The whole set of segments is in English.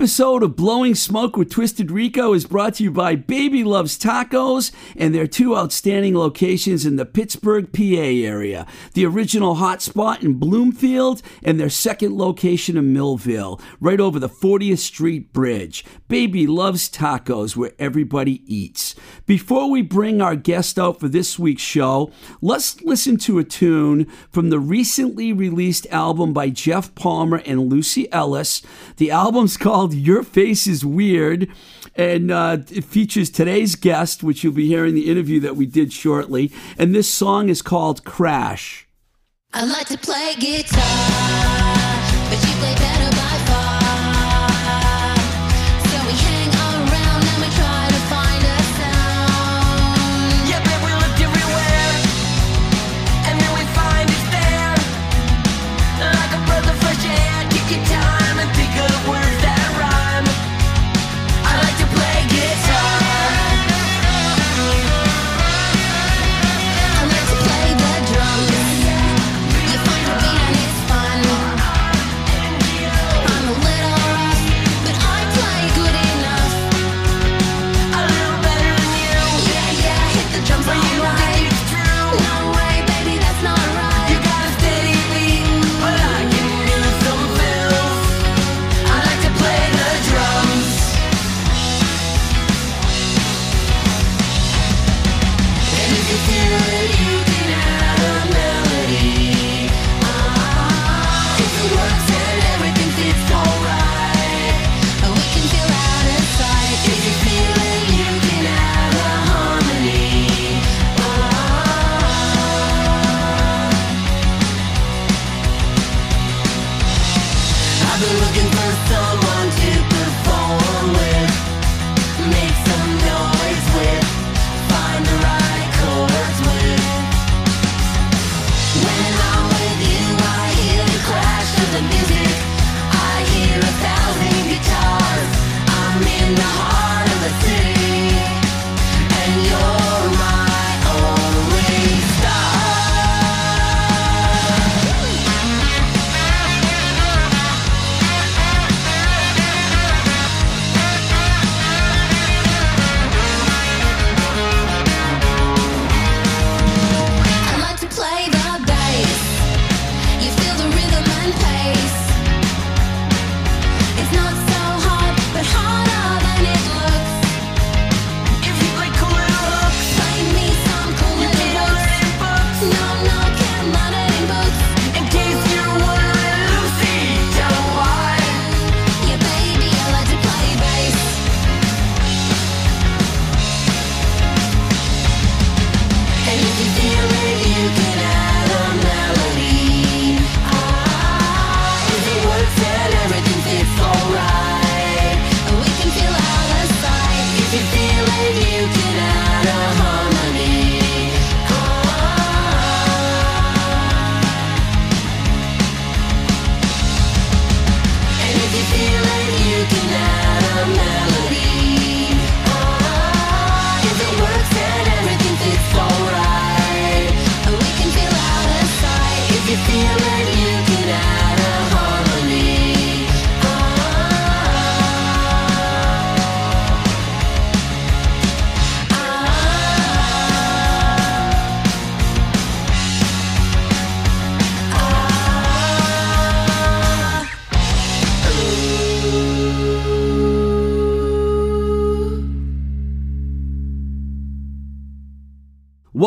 Episode of Blowing Smoke with Twisted Rico is brought to you by Baby Loves Tacos and their two outstanding locations in the Pittsburgh, PA area. The original hotspot in Bloomfield and their second location in Millvale, right over the 40th Street Bridge. Baby Loves Tacos, where everybody eats. Before we bring our guest out for this week's show, let's listen to a tune from the recently released album by Jeff Palmer and Lucy Ellis. The album's called Your Face is Weird, and uh, it features today's guest, which you'll be hearing the interview that we did shortly. And this song is called Crash. I like to play guitar, but you play better by far.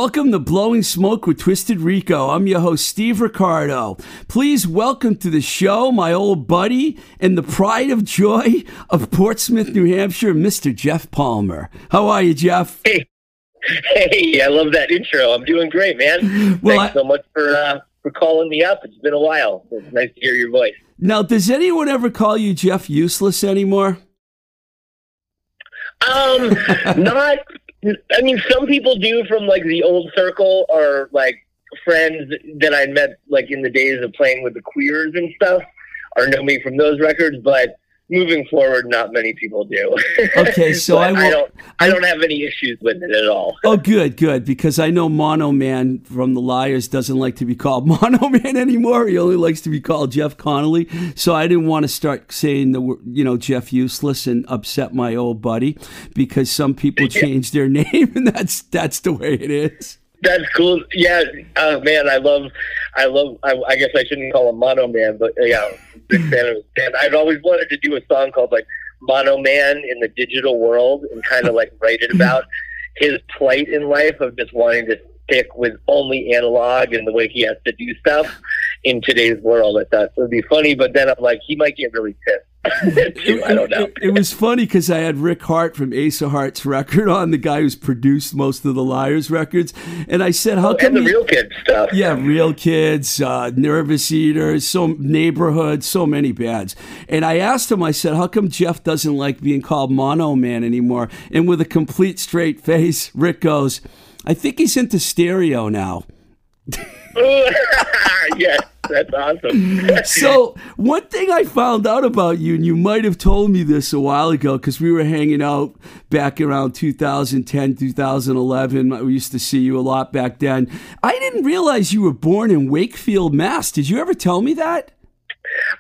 Welcome to Blowing Smoke with Twisted Rico. I'm your host, Steve Ricardo. Please welcome to the show my old buddy and the pride of joy of Portsmouth, New Hampshire, Mr. Jeff Palmer. How are you, Jeff? Hey, hey, I love that intro. I'm doing great, man. Well, Thanks I- so much for uh, for calling me up. It's been a while. It's nice to hear your voice. Now, does anyone ever call you Jeff Useless anymore? Um, not. I mean, some people do from like the old circle or like friends that I met like in the days of playing with the Queers and stuff, or know me from those records. But moving forward, not many people do. Okay, so I will- I don't. I don't have any issues with it at all. Oh, good, good. Because I know Mono Man from the Lyres doesn't like to be called Mono Man anymore. He only likes to be called Jeff Conolly. So I didn't want to start saying the you know Jeff Useless and upset my old buddy because some people change their name and that's that's the way it is. That's cool. Yeah, uh, man, I love, I love. I, I guess I shouldn't call him Mono Man, but yeah, big fan of his band. I'd always wanted to do a song called like Mono Man in the digital world, and kind of like write it about his plight in life of just wanting to stick with only analog and the way he has to do stuff in today's world. I thought it would be funny, but then I'm like, he might get really pissed. too. I don't know. It, it was funny because I had Rick Harte from Ace of Hearts record on, the guy who's produced most of the Lyres records, and I said, "How come and the you- real kid stuff. Yeah, real kids, uh, nervous eaters, so neighborhood, so many bands. And I asked him, I said, "How come Jeff doesn't like being called Mono Man anymore?" And with a complete straight face, Rick goes, "I think he's into stereo now." yes, that's awesome. So one thing I found out about you, and you might have told me this a while ago, because we were hanging out back around 2010, 2011. I used to see you a lot back then. I didn't realize you were born in Wakefield, Mass. Did you ever tell me that?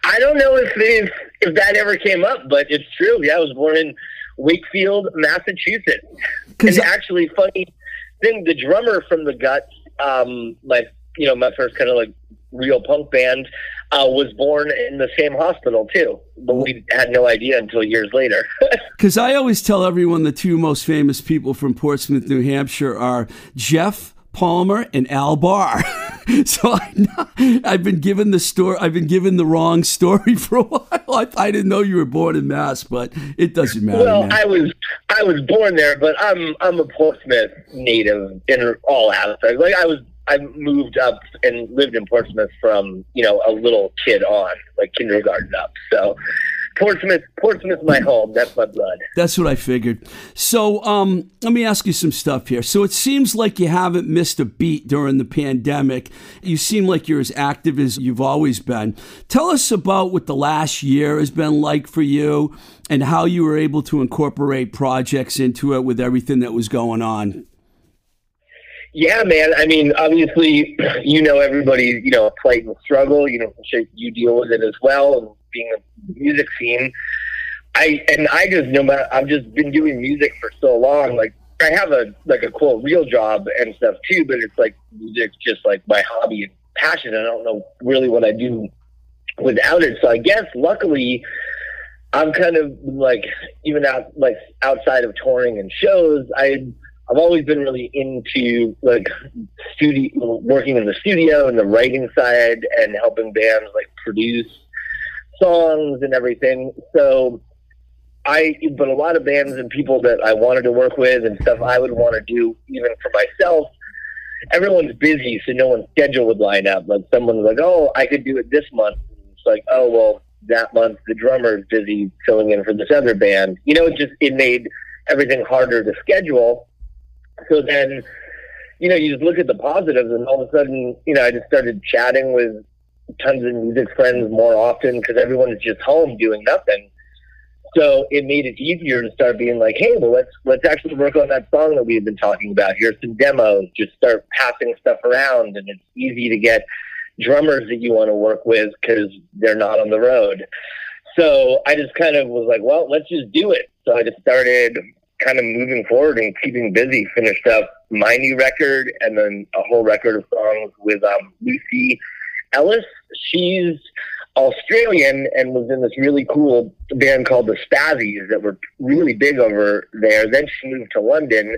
I don't know if, if if that ever came up, but it's true. Yeah, I was born in Wakefield, Massachusetts. And I- actually, funny thing, the drummer from the Guts, um, like you know, my first kind of like real punk band, uh, was born in the same hospital too. But we had no idea until years later. Because I always tell everyone the two most famous people from Portsmouth, New Hampshire are Jeff Palmer and Al Barr. so I, I've been given the story. I've been given the wrong story for a while. I, I didn't know you were born in Mass, but it doesn't matter. well, man. I was I was born there, but I'm I'm a Portsmouth native in all aspects. Like I was. I moved up and lived in Portsmouth from you know a little kid on, like kindergarten up. So Portsmouth, Portsmouth's my home. That's my blood. That's what I figured. So, um, let me ask you some stuff here. So, it seems like you haven't missed a beat during the pandemic. You seem like you're as active as you've always been. Tell us about what the last year has been like for you and how you were able to incorporate projects into it with everything that was going on. Yeah, man. I mean, obviously, you know everybody, you know, plight and struggle. You know, you deal with it as well. And being a music scene, I and I just no matter. I've just been doing music for so long. Like I have a like a quote real job and stuff too, but it's like music's just like my hobby and passion. I don't know really what I do without it. So I guess luckily. I'm kind of like even out like outside of touring and shows. I I've always been really into like studio working in the studio and the writing side and helping bands like produce songs and everything. So I but a lot of bands and people that I wanted to work with and stuff I would want to do even for myself. Everyone's busy, so no one's schedule would line up. Like someone's like, "Oh, I could do it this month." It's like, "Oh, well, that month the drummer is busy filling in for this other band." You know, it just it made everything harder to schedule. So then, you know, you just look at the positives, and all of a sudden, you know, I just started chatting with tons of music friends more often because everyone is just home doing nothing. So it made it easier to start being like, hey, well, let's let's actually work on that song that we've been talking about. Here's some demos. Just start passing stuff around, and it's easy to get drummers that you want to work with because they're not on the road. So I just kind of was like, well, let's just do it. So I just started kind of moving forward and keeping busy. Finished up my new record and then a whole record of songs with um, Lucy Ellis. She's Australian and was in this really cool band called the Spazzys that were really big over there. Then she moved to London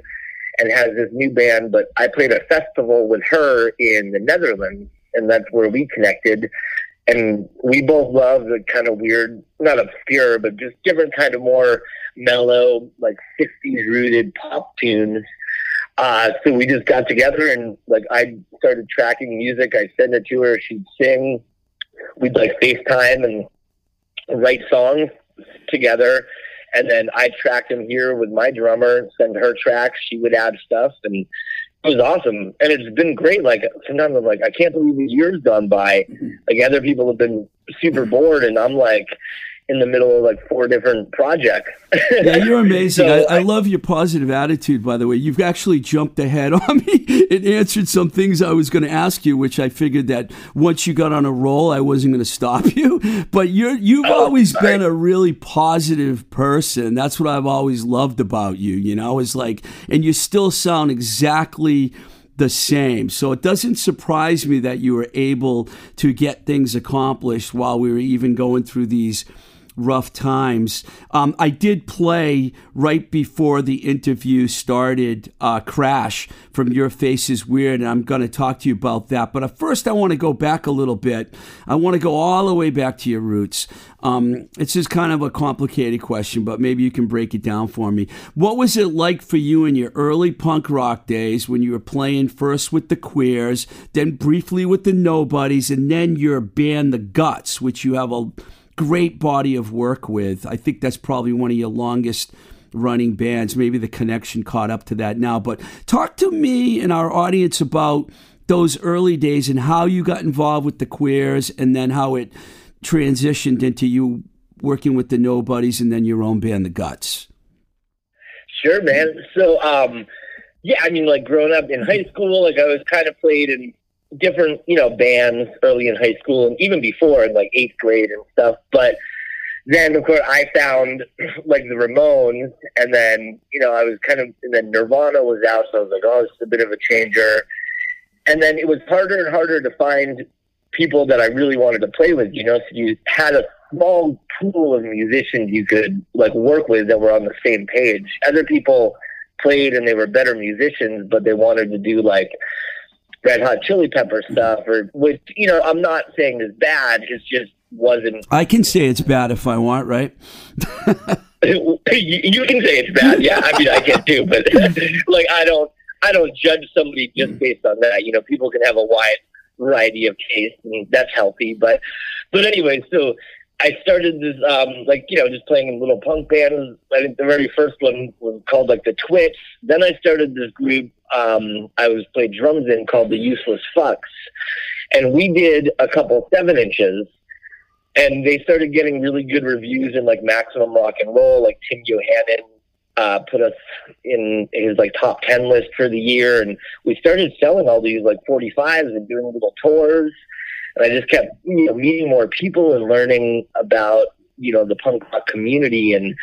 and has this new band. But I played a festival with her in the Netherlands, and that's where we connected. And we both love the kind of weird, not obscure, but just different kind of more mellow, like 60s rooted pop tunes. Uh, so we just got together and like I started tracking music. I send it to her. She'd sing. We'd like FaceTime and write songs together. And then I tracked them here with my drummer, send her tracks. She would add stuff and it was awesome. And it's been great. Like sometimes I'm like, I can't believe these years gone by. Like other people have been super bored and I'm like in the middle of like four different projects. Yeah, you're amazing. So I, I love your positive attitude, by the way. You've actually jumped ahead on me and answered some things I was going to ask you, which I figured that once you got on a roll, I wasn't going to stop you. But you're you've Oh, always sorry. been a really positive person. That's what I've always loved about you. You know, It's like, and you still sound exactly the same. So it doesn't surprise me that you were able to get things accomplished while we were even going through these rough times. Um, I did play right before the interview started uh, Crash from Your Face is Weird, and I'm going to talk to you about that. But first, I want to go back a little bit. I want to go all the way back to your roots. Um, it's just kind of a complicated question, but maybe you can break it down for me. What was it like for you in your early punk rock days when you were playing first with the Queers, then briefly with the Nobodies, and then your band, The Guts, which you have a great body of work with. I think that's probably one of your longest running bands. Maybe the connection caught up to that now. But talk to me and our audience about those early days and how you got involved with the queers and then how it transitioned into you working with the nobodies and then your own band the guts Sure, man. So, um, yeah, I mean, like growing up in high school, like I was kind of played in different, you know, bands early in high school and even before in like eighth grade and stuff. But then, of course, I found like the Ramones, and then, you know, I was kind of, and then Nirvana was out, so I was like, oh, is a bit of a changer. And then it was harder and harder to find people that I really wanted to play with, you know, so you had a small pool of musicians you could like work with that were on the same page. Other people played and they were better musicians, but they wanted to do like Red Hot Chili Pepper stuff, or which you know I'm not saying is bad. It just wasn't. i can say it's bad if i want right you, you can say it's bad. Yeah, I mean I can too, but like I don't. I don't judge somebody just mm. based on that. You know, people can have a wide variety of taste, and that's healthy. But, but anyway, so I started this, um, like you know, just playing in little punk bands. I think the very first one was called like the Twits. Then I started this group. Um, I was played drums in called the Useless Fucks, and we did a couple seven inches. And they started getting really good reviews in like Maximum Rock and Roll. Like Tim Yohannan uh, put us in his like top 10 list for the year. And we started selling all these like 45s and doing little tours. And I just kept you know, meeting more people and learning about, you know, the punk rock community and,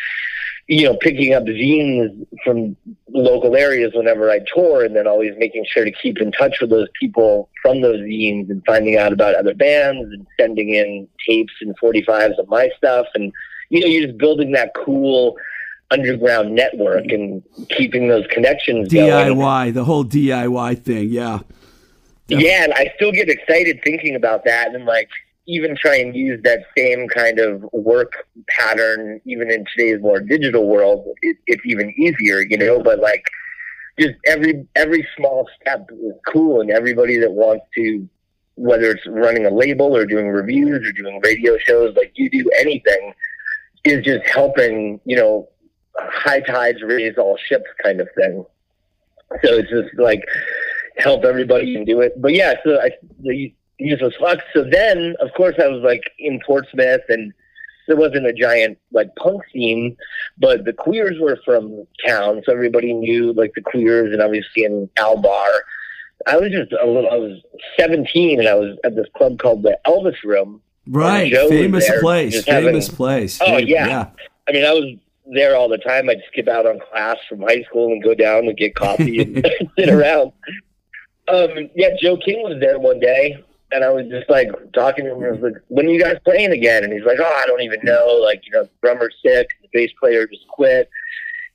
you know, picking up zines from local areas whenever I tour and then always making sure to keep in touch with those people from those zines and finding out about other bands and sending in tapes and 45s of my stuff. And, you know, you're just building that cool underground network and keeping those connections going. diy the whole diy thing yeah Yeah, and I still get excited thinking about that and like even try and use that same kind of work pattern even in today's more digital world. It, it's even easier, you know, but like just every every small step is cool and everybody that wants to whether it's running a label or doing reviews or doing radio shows like you do anything is just helping, you know, high tides raise all ships kind of thing. So it's just like help everybody and do it. But yeah, so I the useless fuck. So then, of course, I was like in Portsmouth, and there wasn't a giant like punk scene, but the queers were from town, so everybody knew like the queers, and obviously in Al Barr. I was just a little. I was 17, and I was at this club called the Elvis Room. right famous there, place just having- famous place Oh, Fam- yeah. I mean, I was there all the time. I'd skip out on class from high school and go down and get coffee and sit around. Um, yeah, Joe King was there one day, and I was just like talking to him. I was like, "When are you guys playing again?" And he's like, "Oh, I don't even know. Like, you know, drummer's sick, the bass player just quit."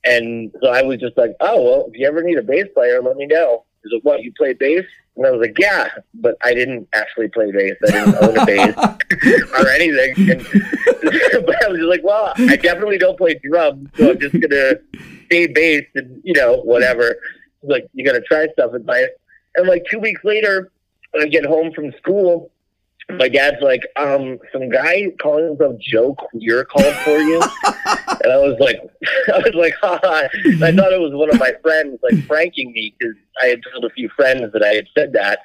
And so I was just like, "Oh, well, if you ever need a bass player, let me know." He's like, "What? You play bass?" And I was like, "Yeah," but I didn't actually play bass. I didn't own a bass or anything. And, but I was just like, "Well, I definitely don't play drums, so I'm just gonna stay bass and you know whatever." He's like, "You gotta try stuff." And my and like two weeks later, when I get home from school, my dad's like, um, some guy calling himself Joe Queer called for you. and I was like, I was like, ha. And I thought it was one of my friends like pranking me because I had told a few friends that I had said that.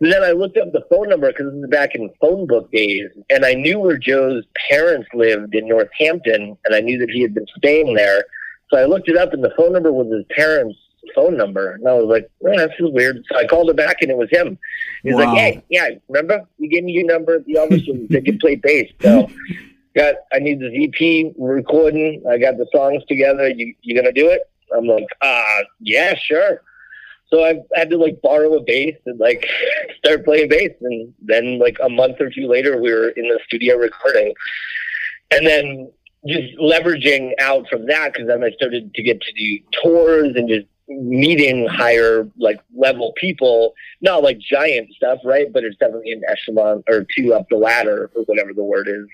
And then I looked up the phone number because this is back in phone book days, and I knew where Joe's parents lived in Northampton, and I knew that he had been staying there. So I looked it up, and the phone number was his parents' phone number, and I was like, "Man, that feels weird." So I called him back, and it was him. He's Wow. like, "Hey, yeah, remember you gave me your number at the office and said you play bass." So got I need this EP recording. I got the songs together. You you gonna do it? I'm like, uh, yeah, sure. So I had to like borrow a bass and like start playing bass, and then like a month or two later, we were in the studio recording, and then just leveraging out from that because then I started to get to do tours and just meeting higher like level people, not like giant stuff, right? But it's definitely an echelon or two up the ladder or whatever the word is.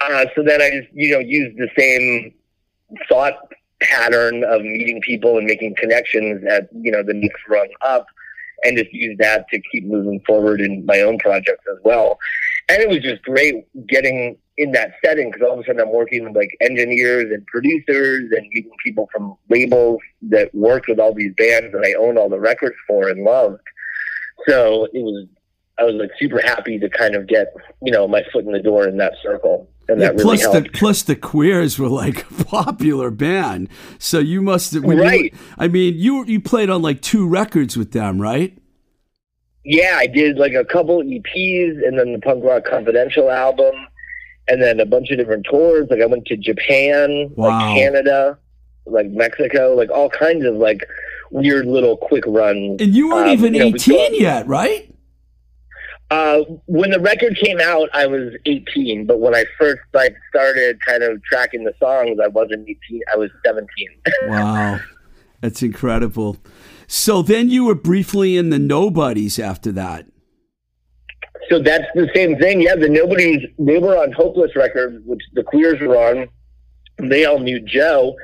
Uh, so then I just you know used the same thought pattern of meeting people and making connections at you know the next rung up and just use that to keep moving forward in my own projects as well and it was just great getting in that setting because all of a sudden I'm working with like engineers and producers and meeting people from labels that worked with all these bands that I own all the records for and loved. So it was, I was like super happy to kind of get, you know, my foot in the door in that circle. And Yeah, that really plus the helped. plus the queers were like a popular band, so you must have. when you- Right. I mean, you you played on like two records with them, right? yeah, I did like a couple EPs and then the Punk Rock Confidential album and then a bunch of different tours. Like I went to Japan, Wow. like Canada, like Mexico, like all kinds of like weird little quick runs. And you weren't Um, even you know, eighteen got- yet, right? Uh, when the record came out, I was 18, but when I first like started kind of tracking the songs, I wasn't 18. I was 17. Wow, that's incredible. So then you were briefly in the Nobodies after that. So that's the same thing. Yeah, the Nobodies, they were on Hopeless Records, which the Queers were on. They all knew Joe.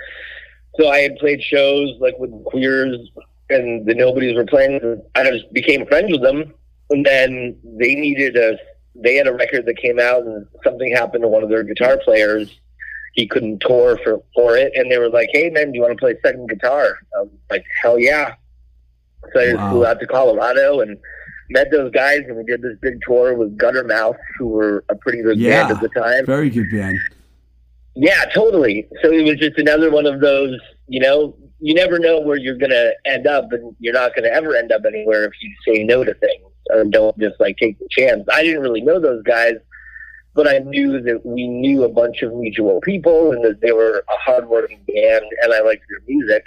So I had played shows like with the Queers and the Nobodies were playing. I just became friends with them. And then they needed a, they had a record that came out and something happened to one of their guitar players. He couldn't tour for, for it. And they were like, hey, man, do you want to play second guitar? I was like, hell yeah. So I Wow. flew out to Colorado and met those guys and we did this big tour with Guttermouth, who were a pretty good Yeah. band at the time. Very good band. Yeah, totally. So it was just another one of those, you know, you never know where you're going to end up, and you're not going to ever end up anywhere if you say no to things or don't just like take the chance. I didn't really know those guys, but I knew that we knew a bunch of mutual people and that they were a hardworking band, and I liked their music.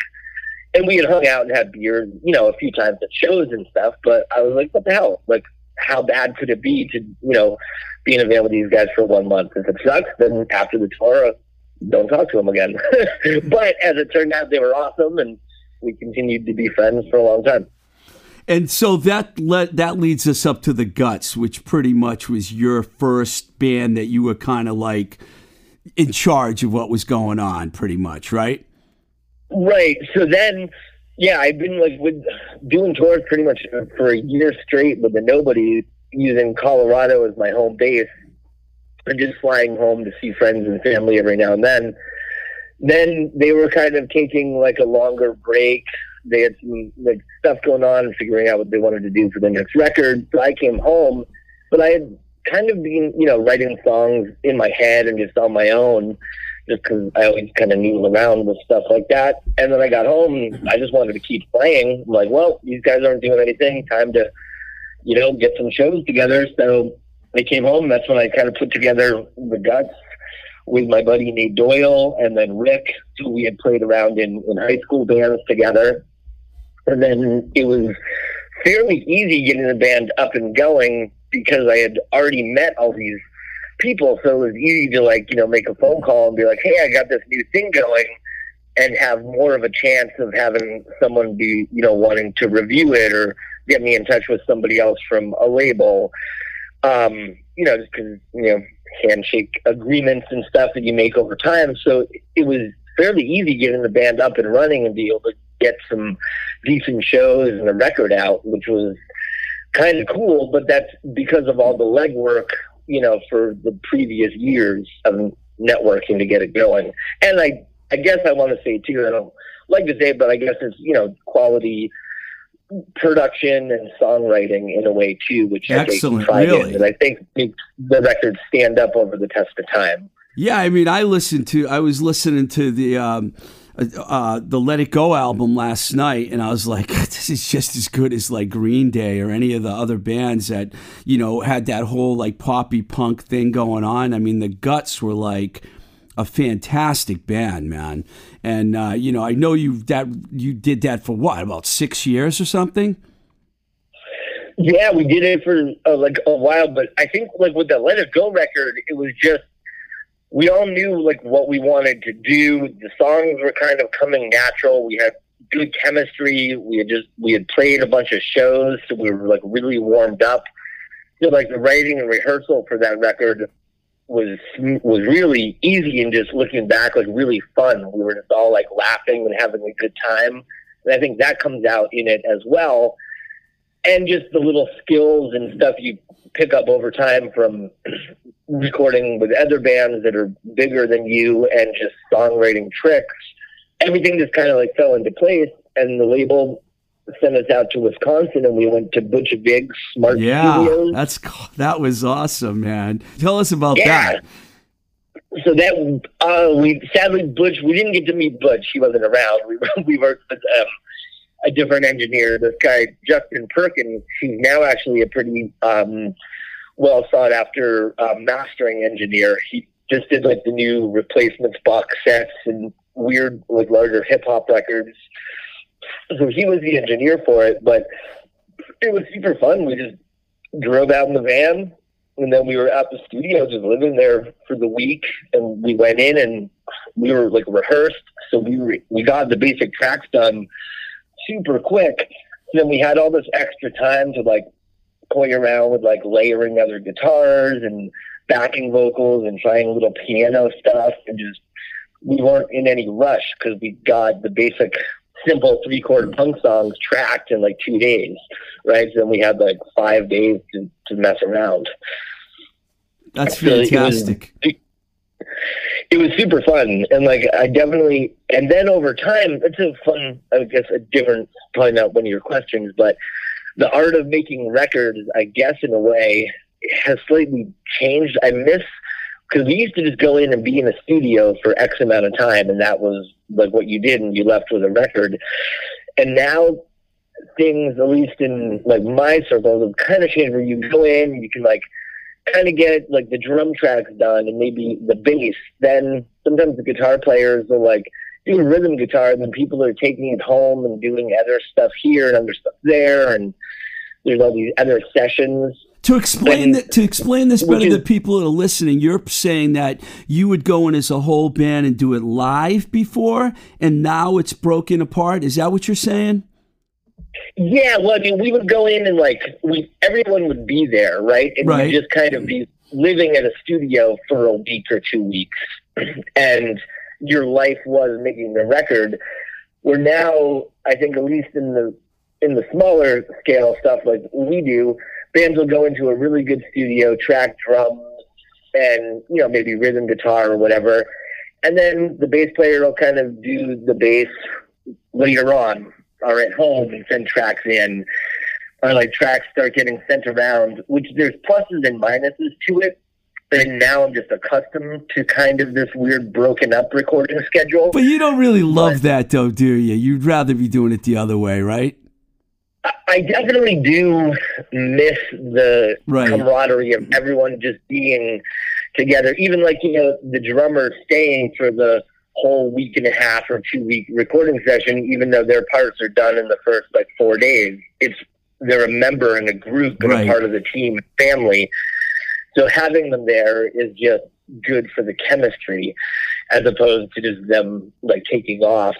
And we had hung out and had beers, you know, a few times at shows and stuff. But I was like, what the hell? Like, how bad could it be to, you know, be in a band with these guys for one month? If it sucks, then after the tour, uh, don't talk to them again. but as it turned out, they were awesome, and we continued to be friends for a long time. And so that let that leads us up to the Guts, which pretty much was your first band that you were kind of like in charge of what was going on, pretty much, right? Right. So then, yeah, I've been like with doing tours pretty much for a year straight with the Nobody, using Colorado as my home base, and just flying home to see friends and family every now and then. Then they were kind of taking like a longer break. They had some like stuff going on figuring out what they wanted to do for the next record. So I came home, but I had kind of been, you know, writing songs in my head and just on my own just because I always kind of noodle around with stuff like that. And then I got home and I just wanted to keep playing. I'm like, well, these guys aren't doing anything. Time to, you know, get some shows together. So I came home. and That's when I kind of put together the guts with my buddy Nate Doyle and then Rick, who we had played around in, in high school bands together. And then it was fairly easy getting the band up and going because I had already met all these people. So it was easy to like, you know, make a phone call and be like, hey, I got this new thing going and have more of a chance of having someone be, you know, wanting to review it or get me in touch with somebody else from a label. Um, you know, just because, you know, handshake agreements and stuff that you make over time. So it was fairly easy getting the band up and running and be able to get some decent shows and a record out, which was kind of cool. But that's because of all the legwork, you know, for the previous years of networking to get it going. And I, I guess I want to say too, I don't like to say, it, but I guess it's you know quality production and songwriting in a way too, which Excellent, I really. and I think makes the record stand up over the test of time. Yeah, I mean, I listened to. I was listening to the um, uh, uh, the Let It Go album last night, and I was like, this is just as good as like Green Day or any of the other bands that you know had that whole like poppy punk thing going on. I mean, the Guts were like a fantastic band, man. And uh, you know, I know you that you did that for what about six years or something. Yeah, we did it for uh, like a while, but I think like with the Let It Go record, it was just we all knew like what we wanted to do. The songs were kind of coming natural. We had good chemistry. We had just we had played a bunch of shows, so we were like really warmed up. So like the writing and rehearsal for that record was was really easy and just looking back like really fun. We were just all like laughing and having a good time. And I think that comes out in it as well and just the little skills and stuff you pick up over time from recording with other bands that are bigger than you and just songwriting tricks. Everything just kind of like fell into place, and the label sent us out to Wisconsin, and we went to Butch Vig's Smart Yeah, Studios. that's that was awesome, man. Tell us about Yeah. that. So that uh, we sadly Butch we didn't get to meet Butch. He wasn't around. We we worked with um, a different engineer. This guy Justin Perkins. He's now actually a pretty um, well sought after uh, mastering engineer. He just did like the new replacements box sets and weird like larger hip hop records. So he was the engineer for it, but it was super fun. We just drove out in the van and then we were at the studio just living there for the week and we went in and we were like rehearsed so we were, we got the basic tracks done super quick so then we had all this extra time to like play around with like layering other guitars and backing vocals and trying little piano stuff and just we weren't in any rush because we got the basic simple three chord punk songs tracked in like two days right so then we had like five days to, to mess around That's So it was- fantastic. it was super fun and like i definitely and then over time it's a fun i guess a different probably not one of your questions but the art of making records i guess in a way has slightly changed i miss because we used to just go in and be in a studio for x amount of time and that was like what you did and you left with a record and now things at least in like my circles have kind of changed where you go in you can like kind of get like the drum tracks done and maybe the bass. Then sometimes the guitar players will like do a rhythm guitar, and then people are taking it home and doing other stuff here and other stuff there, and there's all these other sessions. To explain that, to explain this better is- to people that are listening, you're saying that you would go in as a whole band and do it live before, and now it's broken apart. Is that what you're saying? Yeah, well, I mean, we would go in and like we everyone would be there, right? And Right. just kind of be living at a studio for a week or two weeks, and your life was making the record. We're now, I think at least in the in the smaller scale stuff like we do, bands will go into a really good studio, track drums, and you know maybe rhythm guitar or whatever, and then the bass player will kind of do the bass later on or at home and send tracks in, or like tracks start getting sent around, which there's pluses and minuses to it. And now I'm just accustomed to kind of this weird broken up recording schedule. But you don't really love that, though, do you? You'd rather be doing it the other way, right? I- definitely do miss the Right. camaraderie of everyone just being together. Even like, you know, the drummer staying for the whole week and a half or two week recording session, even though their parts are done in the first like four days. It's they're a member in a group and Right. a part of the team and family. So having them there is just good for the chemistry as opposed to just them like taking off.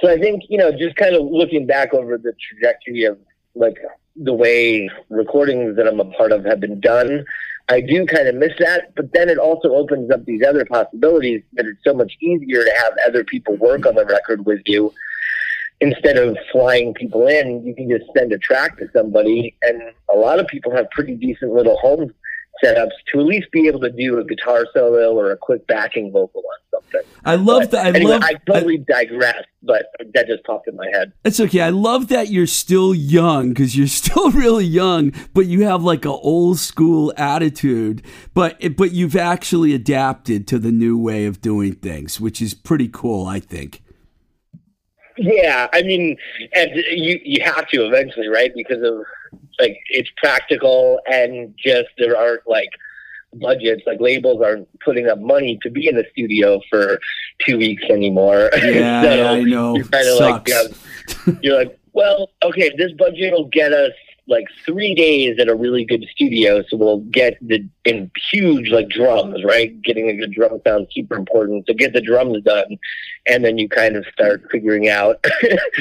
So I think, you know, just kind of looking back over the trajectory of like the way recordings that I'm a part of have been done, I do kind of miss that. But then it also opens up these other possibilities that it's so much easier to have other people work on the record with you instead of flying people in, you can just send a track to somebody, and a lot of people have pretty decent little home setups to at least be able to do a guitar solo or a quick backing vocal on something. I love that. I anyway, love. I totally digress, but that just popped in my head. It's okay. I love that you're still young because you're still really young, but you have like a old school attitude. But but you've actually adapted to the new way of doing things, which is pretty cool. I think. Yeah, I mean, and you you have to eventually, right? Because of like it's practical and just there aren't like budgets, like labels aren't putting up money to be in the studio for two weeks anymore. Yeah, So yeah, I know. You're kind of like you know, you're like, well, okay, this budget will get us like three days at a really good studio, so we'll get the in huge like drums, right? Getting a good drum sound super important. So get the drums done, and then you kind of start figuring out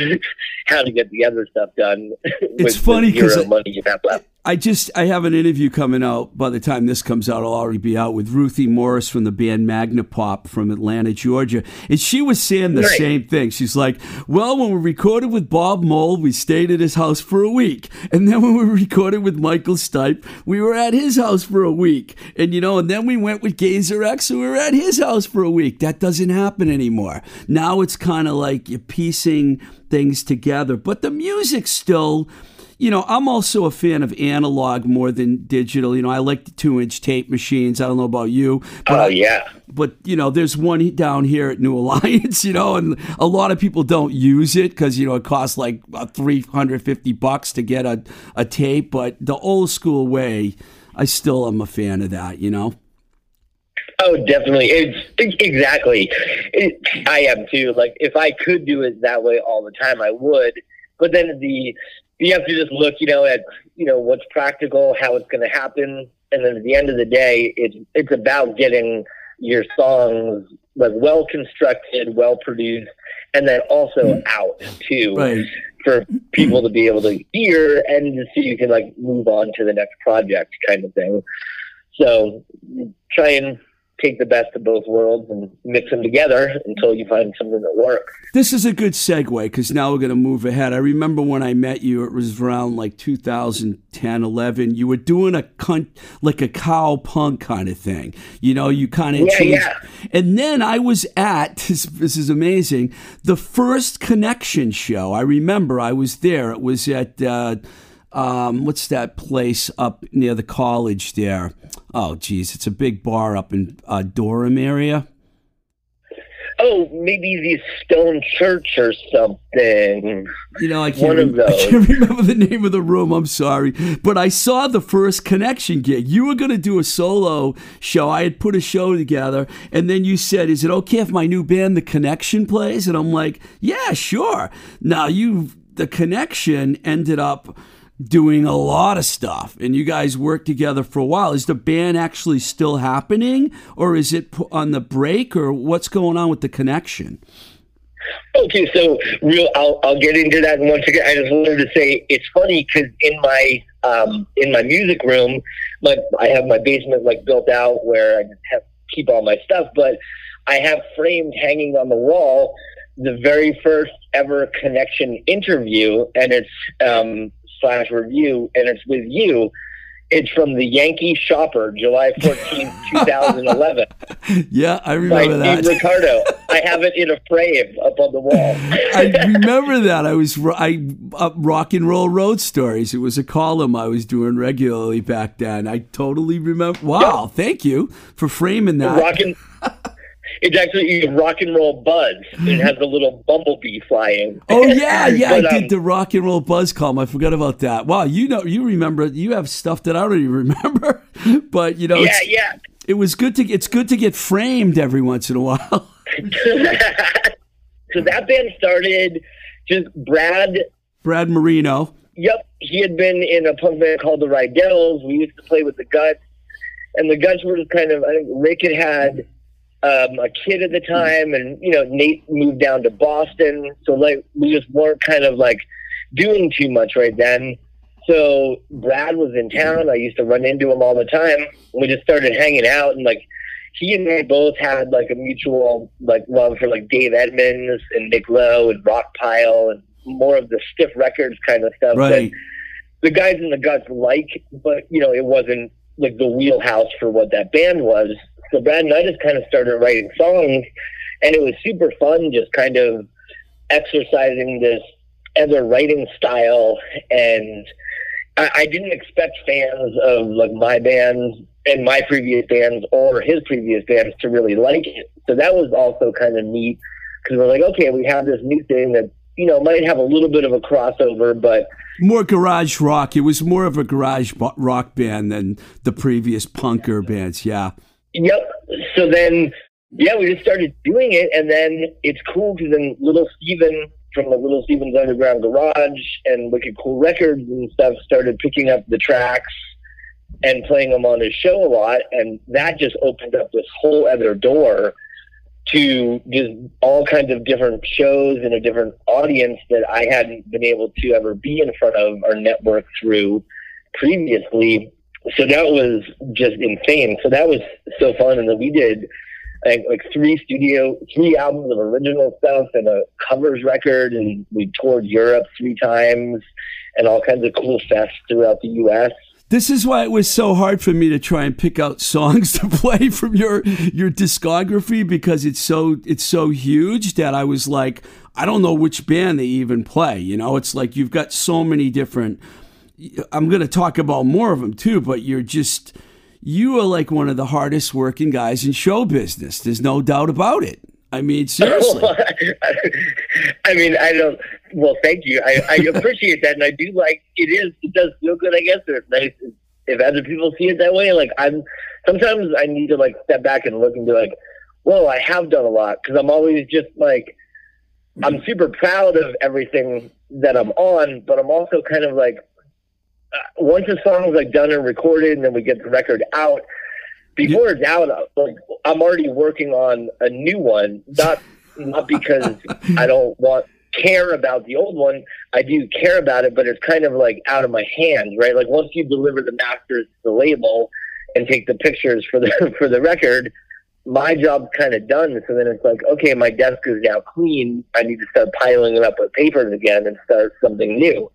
how to get the other stuff done. with funny the 'cause zero I- money you have left. I just I have an interview coming out. By the time this comes out, I'll already be out with Ruthie Morris from the band Magnapop from Atlanta, Georgia, and she was saying the Right. same thing. She's like, "Well, when we recorded with Bob Mould, we stayed at his house for a week, and then when we recorded with Michael Stipe, we were at his house for a week, and you know, and then we went with Geza X, and we were at his house for a week. That doesn't happen anymore. Now it's kind of like you're piecing things together, but the music still." You know, I'm also a fan of analog more than digital. You know, I like the two inch tape machines. I don't know about you, but Oh yeah. but you know, there's one down here at New Alliance. You know, and a lot of people don't use it because you know it costs like uh, 350 bucks to get a a tape. But the old school way, I still am a fan of that. You know. Oh, definitely. It's exactly. It, I am too. Like, if I could do it that way all the time, I would. But then the you have to just look, you know, at you know what's practical, how it's going to happen, and then at the end of the day, it's it's about getting your songs like well constructed, well produced, and then also mm-hmm. out too Right. for people to be able to hear and to see you can like move on to the next project kind of thing. So try and take the best of both worlds and mix them together until you find something that works. This is a good segue because now we're going to move ahead. I remember when I met you, it was around like 2010, 11. You were doing a cunt, like a cow punk kind of thing. You know, you kind of Yeah, changed. yeah. And then I was at, this, this is amazing, the first Connection show. I remember I was there. It was at, uh, um, what's that place up near the college there? Oh, geez, it's a big bar up in uh, Durham area. Oh, maybe the Stone Church or something. You know, I can't, One of rem- I can't remember the name of the room. I'm sorry. But I saw the first connection gig. You were going to do a solo show. I had put a show together. And then you said, Is it okay if my new band, The Connection, plays? And I'm like, Yeah, sure. Now, you, The Connection ended up doing a lot of stuff and you guys worked together for a while is the band actually still happening or is it on the break or what's going on with the connection Okay, so real, I'll I'll get into that once again. I just wanted to say it's funny because in my um in my music room, my I have my basement like built out where I have keep all my stuff, but I have framed hanging on the wall the very first ever connection interview, and it's um slash review, and it's with you. It's from the Yankee Shopper, July fourteenth, two thousand eleven. yeah i remember that Ricardo. I have it in a frame up on the wall. I remember that. I was I uh, rock and roll road stories. It was a column I was doing regularly back then. I totally remember. Wow, thank you for framing that. rock and it's actually rock and roll buzz. It has a little bumblebee flying. Oh yeah, yeah, But, I um, did the rock and roll buzz column. I forgot about that. Wow, you know, you remember. You have stuff that I don't even remember. But you know, Yeah, yeah. it was good to. It's good to get framed every once in a while. so that band started just Brad Brad Marino. Yep, he had been in a punk band called the Rydell's. We used to play with the Guts, and the Guts were just kind of. I think Rick had had um, a kid at the time, and you know Nate moved down to Boston, so like we just weren't kind of like doing too much right then. So Brad was in town. I used to run into him all the time. We just started hanging out, and like he and I both had like a mutual like love for like Dave Edmunds and Nick Lowe and Rockpile and more of the stiff records kind of stuff Right. that the guys in the guts like, but you know it wasn't like the wheelhouse for what that band was. So Brad and I just kind of started writing songs, and it was super fun, just kind of exercising this other writing style and I, I didn't expect fans of like my bands and my previous bands or his previous bands to really like it. So that was also kind of neat because we're like, okay, we have this new thing that you know might have a little bit of a crossover, but More garage rock. It was more of a garage rock band than the previous punker bands. Yeah. Yep. So then, yeah, we just started doing it, and then it's cool because then Little Steven from the Little Steven's Underground Garage and Wicked Cool Records and stuff started picking up the tracks and playing them on his show a lot, and that just opened up this whole other door to just all kinds of different shows and a different audience that I hadn't been able to ever be in front of or network through previously. So that was just insane. So that was so fun, and then we did think, like three studio, three albums of original stuff and a covers record, and we toured Europe three times, and all kinds of cool fests throughout the U.S. This is why it was so hard for me to try and pick out songs to play from your your discography because it's so it's so huge that I was like I don't know which band they even play. You know, it's like you've got so many different. I'm going to talk about more of them too, but you're just you are like one of the hardest working guys in show business. There's no doubt about it. I mean, seriously. I mean, I don't. Well, thank you. I, I appreciate that, and I do like it. Is it does feel good? I guess it's nice if other people see it that way. Like I'm sometimes I need to like step back and look and be like, "Whoa, I have done a lot," because I'm always just like I'm super proud of everything that I'm on, but I'm also kind of like Uh, once a song's like done and recorded, and then we get the record out. Before it's out, like I'm already working on a new one. Not not because I don't want care about the old one. I do care about it, but it's kind of like out of my hands, right? Like once you deliver the masters to the label and take the pictures for the for the record, my job's kind of done. So then it's like, okay, my desk is now clean. I need to start piling it up with papers again and start something new.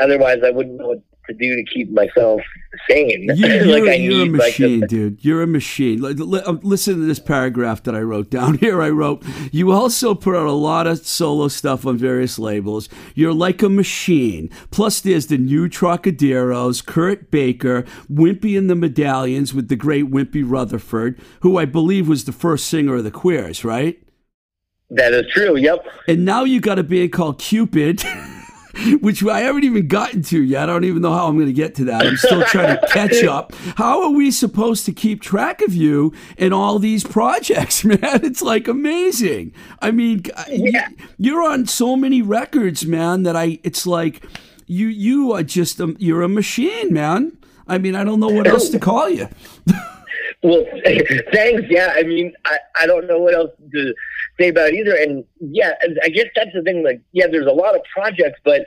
Otherwise, I wouldn't know what to do to keep myself sane. You, you're, like a need like machine, the- dude. You're a machine. Uh, Listen to this paragraph that I wrote down here. I wrote, You also put out a lot of solo stuff on various labels. You're like a machine. Plus, there's the new Trocaderos, Kurt Baker, Wimpy and the Medallions with the great Wimpy Rutherford, who I believe was the first singer of the Queers, right? that is true. Yep. And now you got a band called Cupid, which I haven't even gotten to yet. I don't even know how I'm going to get to that. I'm still trying to catch up. How are we supposed to keep track of you in all these projects, man? It's like amazing. I mean, Yeah. you're on so many records, man, that I it's like you you are just a, you're a machine, man. I mean, I don't know what else to call you. Well, thanks. Yeah, I mean, I, I don't know what else to say about either. And yeah, I guess that's the thing. Like, yeah, there's a lot of projects, but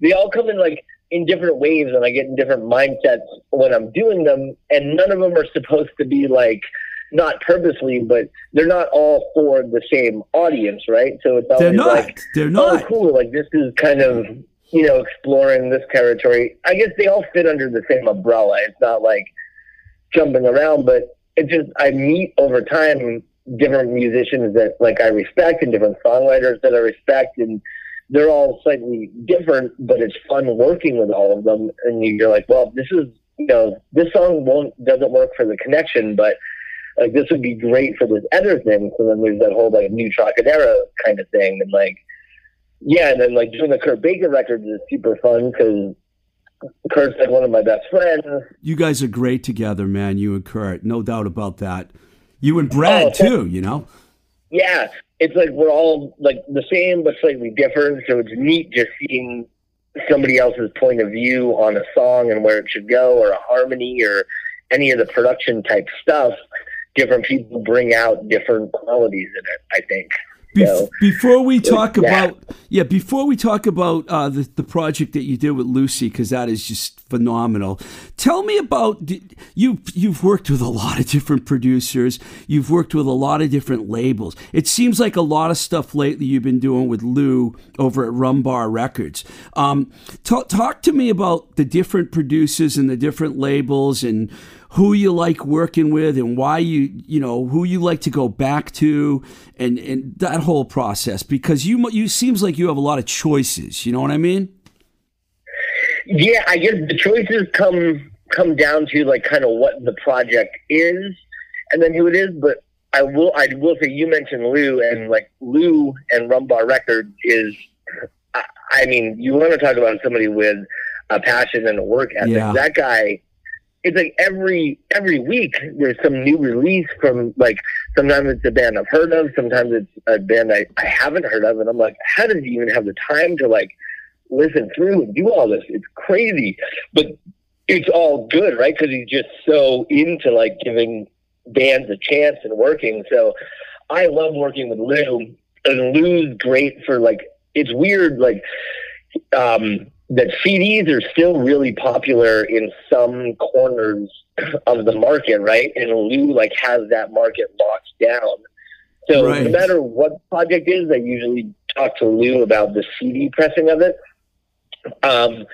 they all come in like in different waves, and I get in different mindsets when I'm doing them. And none of them are supposed to be like not purposely, but they're not all for the same audience, right? So it's always They're not. like, They're oh, not. cool. Like this is kind of you know exploring this territory. I guess they all fit under the same umbrella. It's not like jumping around, but it just I meet over time different musicians that like I respect and different songwriters that I respect, and they're all slightly different, but it's fun working with all of them. And you're like, well, this is you know this song won't doesn't work for the connection, but like this would be great for this other thing. So then there's that whole like new Trocadero kind of thing, and like yeah, and then like doing the Kurt Baker records is super fun because Kurt's like one of my best friends. You guys are great together, man. You and Kurt, no doubt about that. You and Brad Oh, too. You know. Yeah, it's like we're all like the same but slightly different. So it's neat just seeing somebody else's point of view on a song and where it should go, or a harmony, or any of the production type stuff. Different people bring out different qualities in it. I think. Bef- So, before we talk yeah. about yeah, before we talk about uh, the the project that you did with Lucy, because that is just phenomenal. Tell me about you. You've worked with a lot of different producers. You've worked with a lot of different labels. It seems like a lot of stuff lately you've been doing with Lou over at Rumbar Records. Um, talk talk to me about the different producers and the different labels and who you like working with and why you you know who you like to go back to and and that whole process because you you seems like you have a lot of choices you know what i mean Yeah, I guess the choices come come down to like kind of what the project is, and then who it is. But I will I will say you mentioned Lou and like Lou and Rumbar Records is, I, I mean, you want to talk about somebody with a passion and a work ethic. Yeah. That guy. It's like every every week there's some new release from like sometimes it's a band I've heard of, sometimes it's a band I, I haven't heard of, and I'm like, how does he even have the time to like listen through and do all this. It's crazy, but it's all good, right? Because he's just so into like giving bands a chance and working. So I love working with Lou, and Lou's great for like. It's weird, like um, that CDs are still really popular in some corners of the market, right? And Lou like has that market locked down. So Right. no matter what project is, I usually talk to Lou about the CD pressing of it. Um,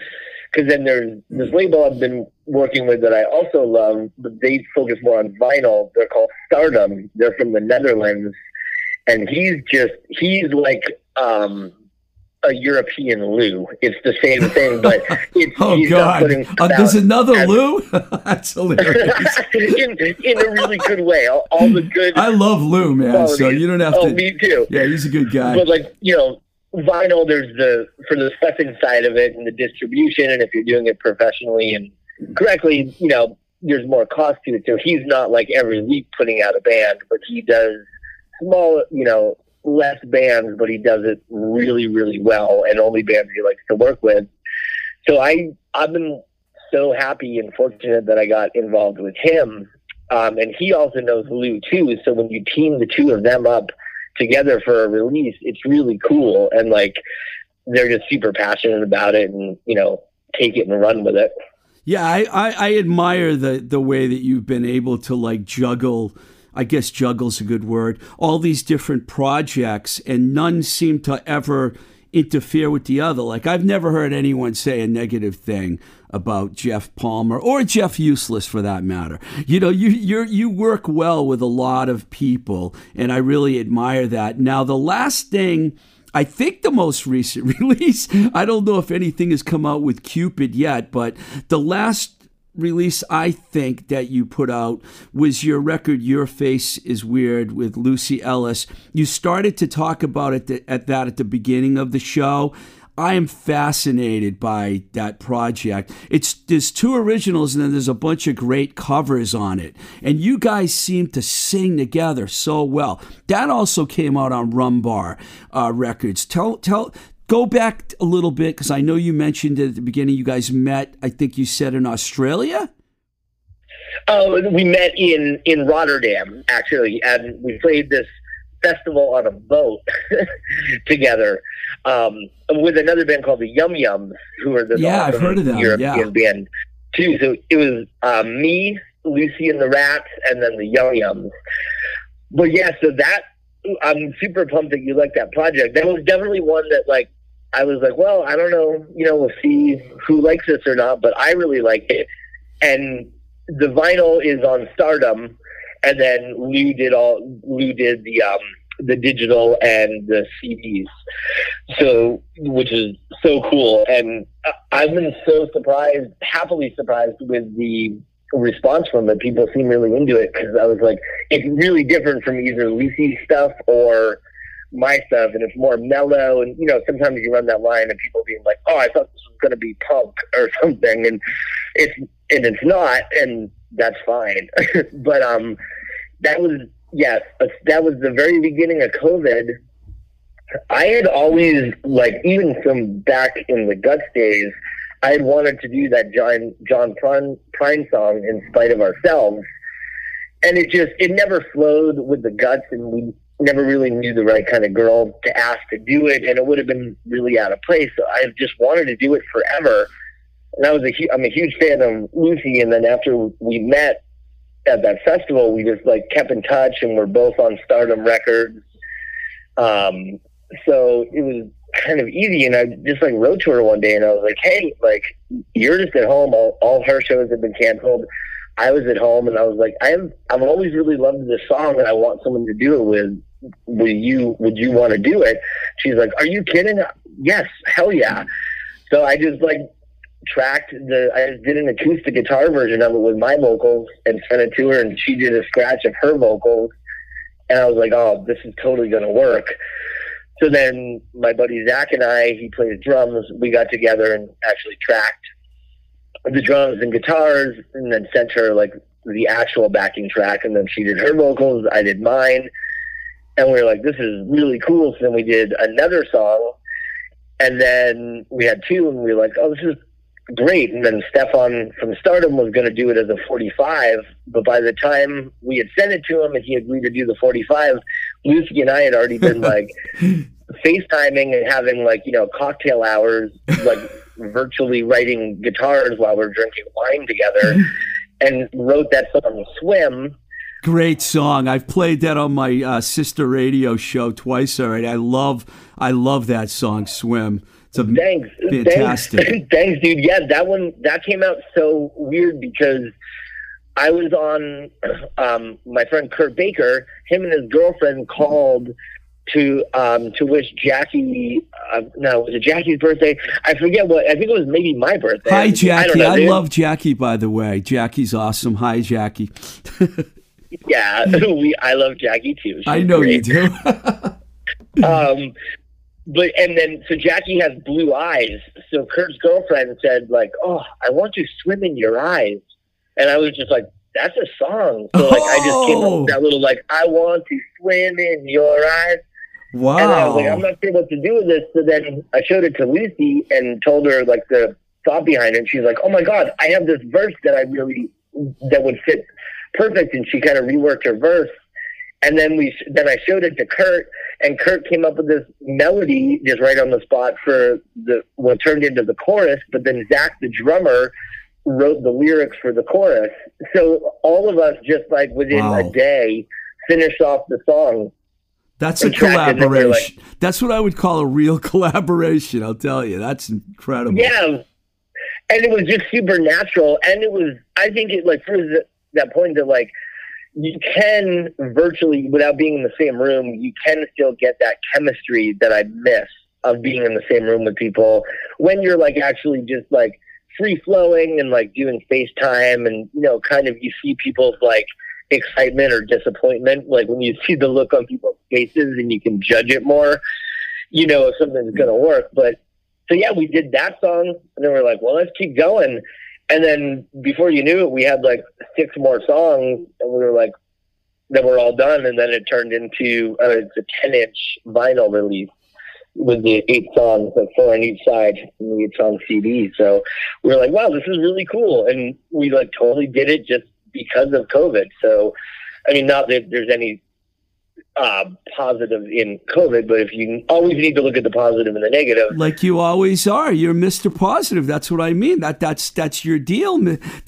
because then there's this label I've been working with that I also love, but they focus more on vinyl. They're called Stardumb. They're from the Netherlands, and he's just he's like um, a European Lou. It's the same thing, but it's oh god putting uh, there's another as- lou that's hilarious in, in a really good way. All, all the good. i love lou man so you don't have oh, to me too. yeah he's a good guy But like you know, vinyl. There's the for the pressing side of it and the distribution, and if you're doing it professionally and correctly, you know, there's more cost to it. So he's not like every week putting out a band, but he does small, you know, less bands, but he does it really, really well, and only bands he likes to work with. So I I've been so happy and fortunate that I got involved with him. Um, and he also knows Lou too. So when you team the two of them up together for a release, it's really cool. And like they're just super passionate about it and, you know, take it and run with it. Yeah, I, I, I admire the the way that you've been able to like juggle. I guess juggle's a good word. All these different projects, and none seem to ever interfere with the other. Like I've never heard anyone say a negative thing about Geoff Palmer or Jeff Useless for that matter. You know, you you you work well with a lot of people, and I really admire that. Now, the last thing. I think the most recent release, I don't know if anything has come out with Cupid yet, but the last release I think that you put out was your record Your Face is Weird with Lucy Ellis. You started to talk about it at that at the beginning of the show. I am fascinated by that project. It's there's two originals and then there's a bunch of great covers on it. And you guys seem to sing together so well. That also came out on Rumbar uh, Records. Tell tell go back a little bit because I know you mentioned at the beginning you guys met. I think you said in Australia. Oh, we met in in Rotterdam actually, and we played this festival on a boat together um, with another band called the Yum Yums, who are the Yeah, I've heard of them, European band too. So it was um, me, Lucy and the Rats, and then the Yum Yums. But yeah, so that I'm super pumped that you like that project. That was definitely one that like I was like, well, I don't know, you know, we'll see who likes this or not, but I really like it. And the vinyl is on Stardumb, and then Lou did all Lou did the um the digital and the CDs, so which is so cool. And I've been so surprised, happily surprised with the response from it. People seem really into it because I was like, it's really different from either Lucy's stuff or my stuff, and it's more mellow. And you know, sometimes you run that line and people being like, "Oh, I thought this was going to be punk or something," and it's and it's not, and that's fine. but um, that was yes, that was the very beginning of COVID, I had always like even from back in the Guts days, I had wanted to do that John John Prine, Prine song in spite of ourselves, and it just it never flowed with the Guts, and we never really knew the right kind of girl to ask to do it, and it would have been really out of place. So I just wanted to do it forever, and I was a hu- I'm a huge fan of Lucy, and then after we met at that festival, we just like kept in touch, and we're both on Stardumb Records. Um, so it was kind of easy, and I just like wrote to her one day, and I was like, "Hey, like you're just at home. All, all her shows have been canceled. I was at home, and I was like, I have I've always really loved this song, and I want someone to do it with. Would you Would you want to do it?" She's like, "Are you kidding? Yes, hell yeah." So I just like tracked the I just did an acoustic guitar version of it with my vocals and sent it to her and she did a scratch of her vocals and I was like, Oh, this is totally gonna work. So then my buddy Zach and I, he plays drums, we got together and actually tracked the drums and guitars and then sent her like the actual backing track and then she did her vocals, I did mine. And we were like, This is really cool. So then we did another song and then we had two, and we were like, "Oh, this is great." And then Stefan from Stardumb was going to do it as a 45, but by the time we had sent it to him and he agreed to do the 45, Lucy and I had already been like FaceTiming and having like you know cocktail hours, like virtually writing guitars while we're drinking wine together, and wrote that song "Swim." Great song. I've played that on my uh, sister radio show twice already. I love, I love that song, "Swim." It's a Thanks. fantastic. Thanks, thanks, dude. Yeah, that one that came out so weird because I was on um, my friend Kurt Baker. Him and his girlfriend called to um, to wish Jackie. Uh, no, was it Jackie's birthday? I forget what. I think it was maybe my birthday. Hi, I Jackie. know, I, love Jackie, by the way. Jackie's awesome. Hi, Jackie. Yeah, we. I love Jackie too. She's I know great. you do. um, but and then so Jackie has blue eyes. So Kurt's girlfriend said like, "Oh, I want to swim in your eyes," and I was just like, "That's a song." So like, I just came up Oh. with that little like, "I want to swim in your eyes," Wow. and I was like, "I'm not sure what to do with this." So then I showed it to Lucy and told her like the thought behind it. And she's like, "Oh my god, I have this verse that I really that would fit perfect," and she kind of reworked her verse. And then we then I showed it to Kurt, and Kurt came up with this melody mm-hmm. just right on the spot for the what turned into the chorus. But then Zach, the drummer, wrote the lyrics for the chorus. So all of us just like within Wow. a day finished off the song. That's a and tracked it, and we're like- collaboration. That's what I would call a real collaboration. I'll tell you. That's incredible. Yeah, and it was just super natural, and it was I think it like for that, that point that like you can virtually without being in the same room, you can still get that chemistry that I miss of being in the same room with people when you're like actually just like free flowing and like doing FaceTime and you know kind of you see people's like excitement or disappointment like when you see the look on people's faces and you can judge it more you know if something's gonna work but so yeah, we did that song, and then we are like, well, let's keep going. And then before you knew it, we had like six more songs, and we were like, then we're all done. And then it turned into uh, it's a ten inch vinyl release with the eight songs, like four on each side, and the eight song CD. So we were like, wow, this is really cool, and we like totally did it just because of COVID. So I mean, not that there's any uh, positive in COVID, but if you always need to look at the positive and the negative. Like you always are. You're Mr. Positive. That's what I mean. That that's that's your deal.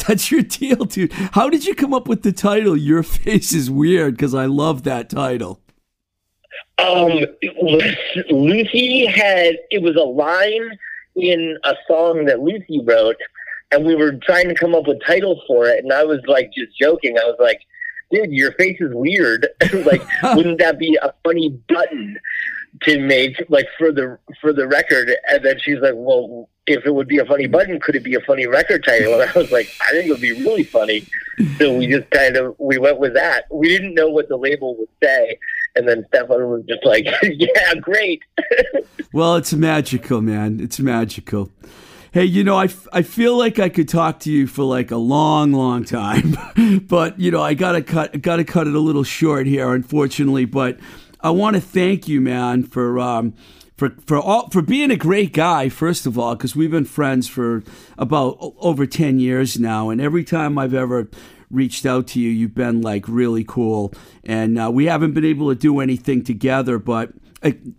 That's your deal, dude. How did you come up with the title Your Face is Weird? Because I love that title. Um, Lucy had it was a line in a song that Lucy wrote, and we were trying to come up with titles for it, and I was like just joking. I was like, "Dude, your face is weird. like, wouldn't that be a funny button to make like for the for the record?" And then she's like, "Well." If it would be a funny button, could it be a funny record title? And I was like, I think it would be really funny. So we just kind of we went with that. We didn't know what the label would say, and then Stefan was just like, "Yeah, great." Well, it's magical, man. It's magical. Hey, you know, I, f- I feel like I could talk to you for like a long, long time, but you know, I gotta cut gotta cut it a little short here, unfortunately. But I want to thank you, man, for um, for for all for being a great guy. First of all, because we've been friends for about over ten years now, and every time I've ever reached out to you, you've been like really cool. And uh, we haven't been able to do anything together, but.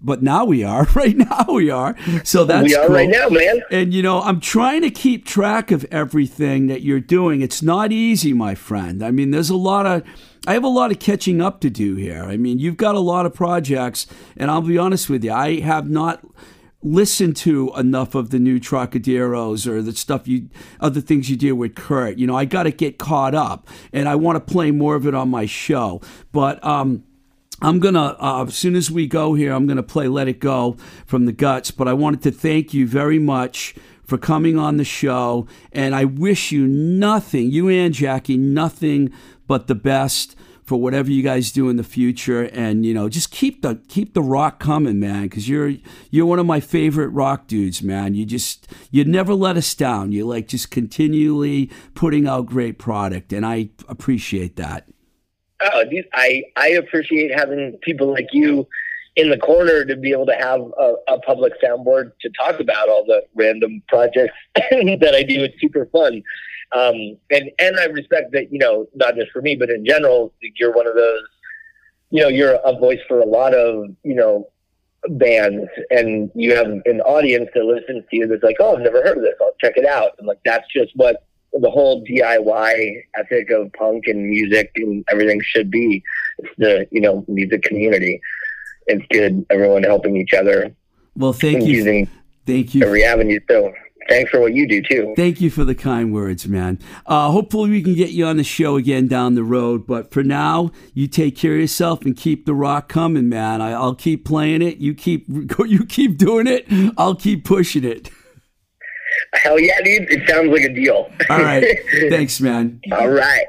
But now we are. Right now we are. So that's we are cool. right now, man. And you know, I'm trying to keep track of everything that you're doing. It's not easy, my friend. I mean, there's a lot of I have a lot of catching up to do here. I mean, you've got a lot of projects, and I'll be honest with you, I have not listened to enough of the new Trocaderos or the stuff you other things you do with Kurt. You know, I got to get caught up, and I want to play more of it on my show. But um I'm gonna uh, as soon as we go here, I'm gonna play "Let It Go" from the Guts. But I wanted to thank you very much for coming on the show, and I wish you nothing, you and Jackie, nothing but the best for whatever you guys do in the future. And you know, just keep the keep the rock coming, man, because you're you're one of my favorite rock dudes, man. You just you never let us down. You like just continually putting out great product, and I appreciate that. Oh, dude, I I appreciate having people like you in the corner to be able to have a, a public soundboard to talk about all the random projects that I do. It's super fun, um, and and I respect that you know not just for me but in general you're one of those you know you're a voice for a lot of you know bands and you have an audience that listens to you that's like oh I've never heard of this. I'll check it out. And like that's just what the whole DIY ethic of punk and music and everything should be. It's the you know music community. It's good. Everyone helping each other Well, thank you, using thank you, every avenue. So thanks for what you do too. Thank you for the kind words, man. Uh, hopefully, we can get you on the show again down the road. But for now, you take care of yourself and keep the rock coming, man. I, I'll keep playing it. You keep you keep doing it. I'll keep pushing it. Hell yeah, dude! It sounds like a deal. All right. Thanks, man. All right.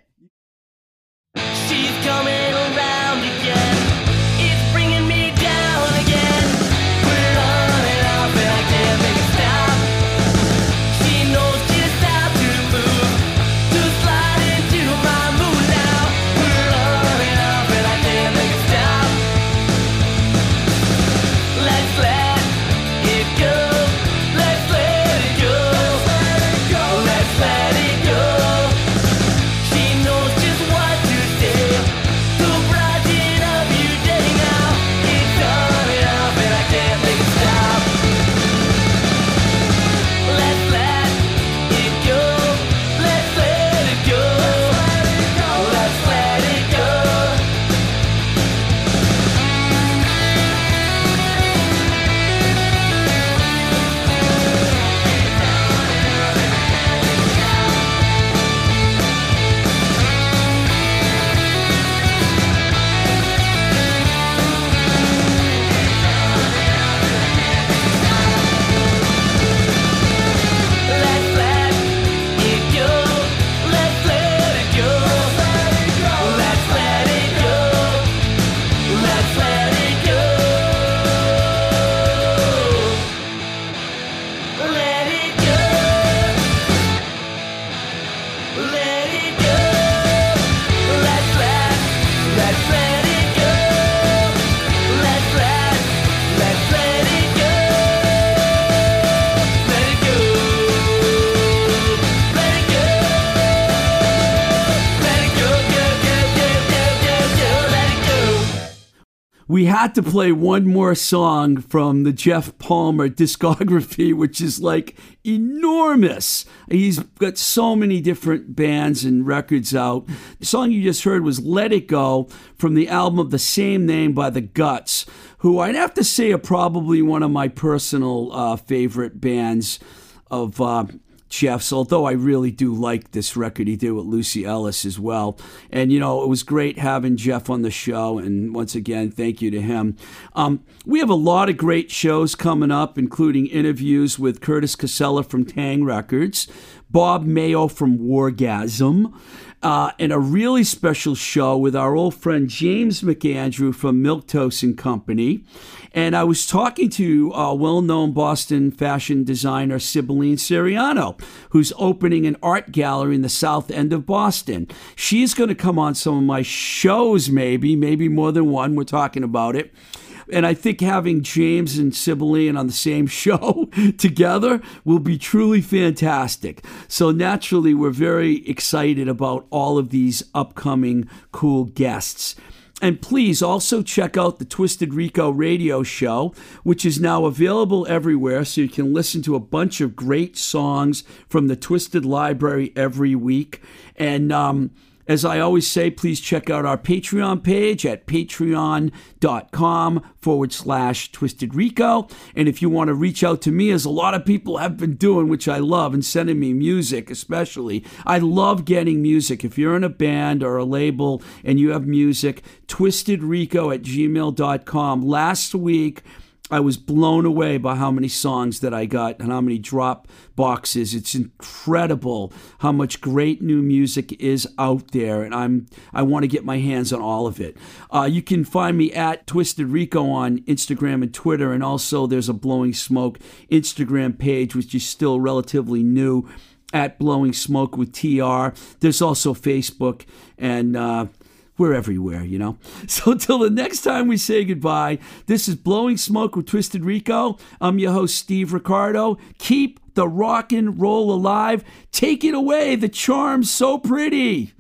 Had to play one more song from the Geoff Palmer discography, which is like enormous. He's got so many different bands and records out. The song you just heard was Let It Go from the album of the same name by The Guts, who I'd have to say are probably one of my personal uh, favorite bands of. Uh, Geoff's, although I really do like this record he did with Lucy Ellis as well. And, you know, it was great having Jeff on the show. And once again, thank you to him. Um, we have a lot of great shows coming up, including interviews with Curtis Casella from Taang Records, Bob Mayo from Wargasm. Uh, and a really special show with our old friend James McAndrew from Milquetoast and Company. And I was talking to uh, well known Boston fashion designer Sibylline Siriano, who's opening an art gallery in the south end of Boston. She's going to come on some of my shows, maybe, maybe more than one. We're talking about it. And I think having James and Sibylline on the same show together will be truly fantastic. So naturally, we're very excited about all of these upcoming cool guests. And please also check out the Twisted Rico radio show, which is now available everywhere. So you can listen to a bunch of great songs from the Twisted Library every week. And, um, as I always say, please check out our Patreon page at patreon.com forward slash twisted rico. And if you want to reach out to me, as a lot of people have been doing, which I love, and sending me music especially, I love getting music. If you're in a band or a label and you have music, twistedrico at gmail.com. Last week, I was blown away by how many songs that I got and how many drop boxes. It's incredible how much great new music is out there, and I'm I want to get my hands on all of it. Uh, you can find me at Twisted Rico on Instagram and Twitter, and also there's a Blowing Smoke Instagram page, which is still relatively new. At Blowing Smoke with TR. There's also Facebook and uh, we're everywhere, you know. So until the next time we say goodbye, this is Blowing Smoke with Twisted Rico. I'm your host, Steve Ricardo. Keep the rock and roll alive. Take it away, the charm's so pretty.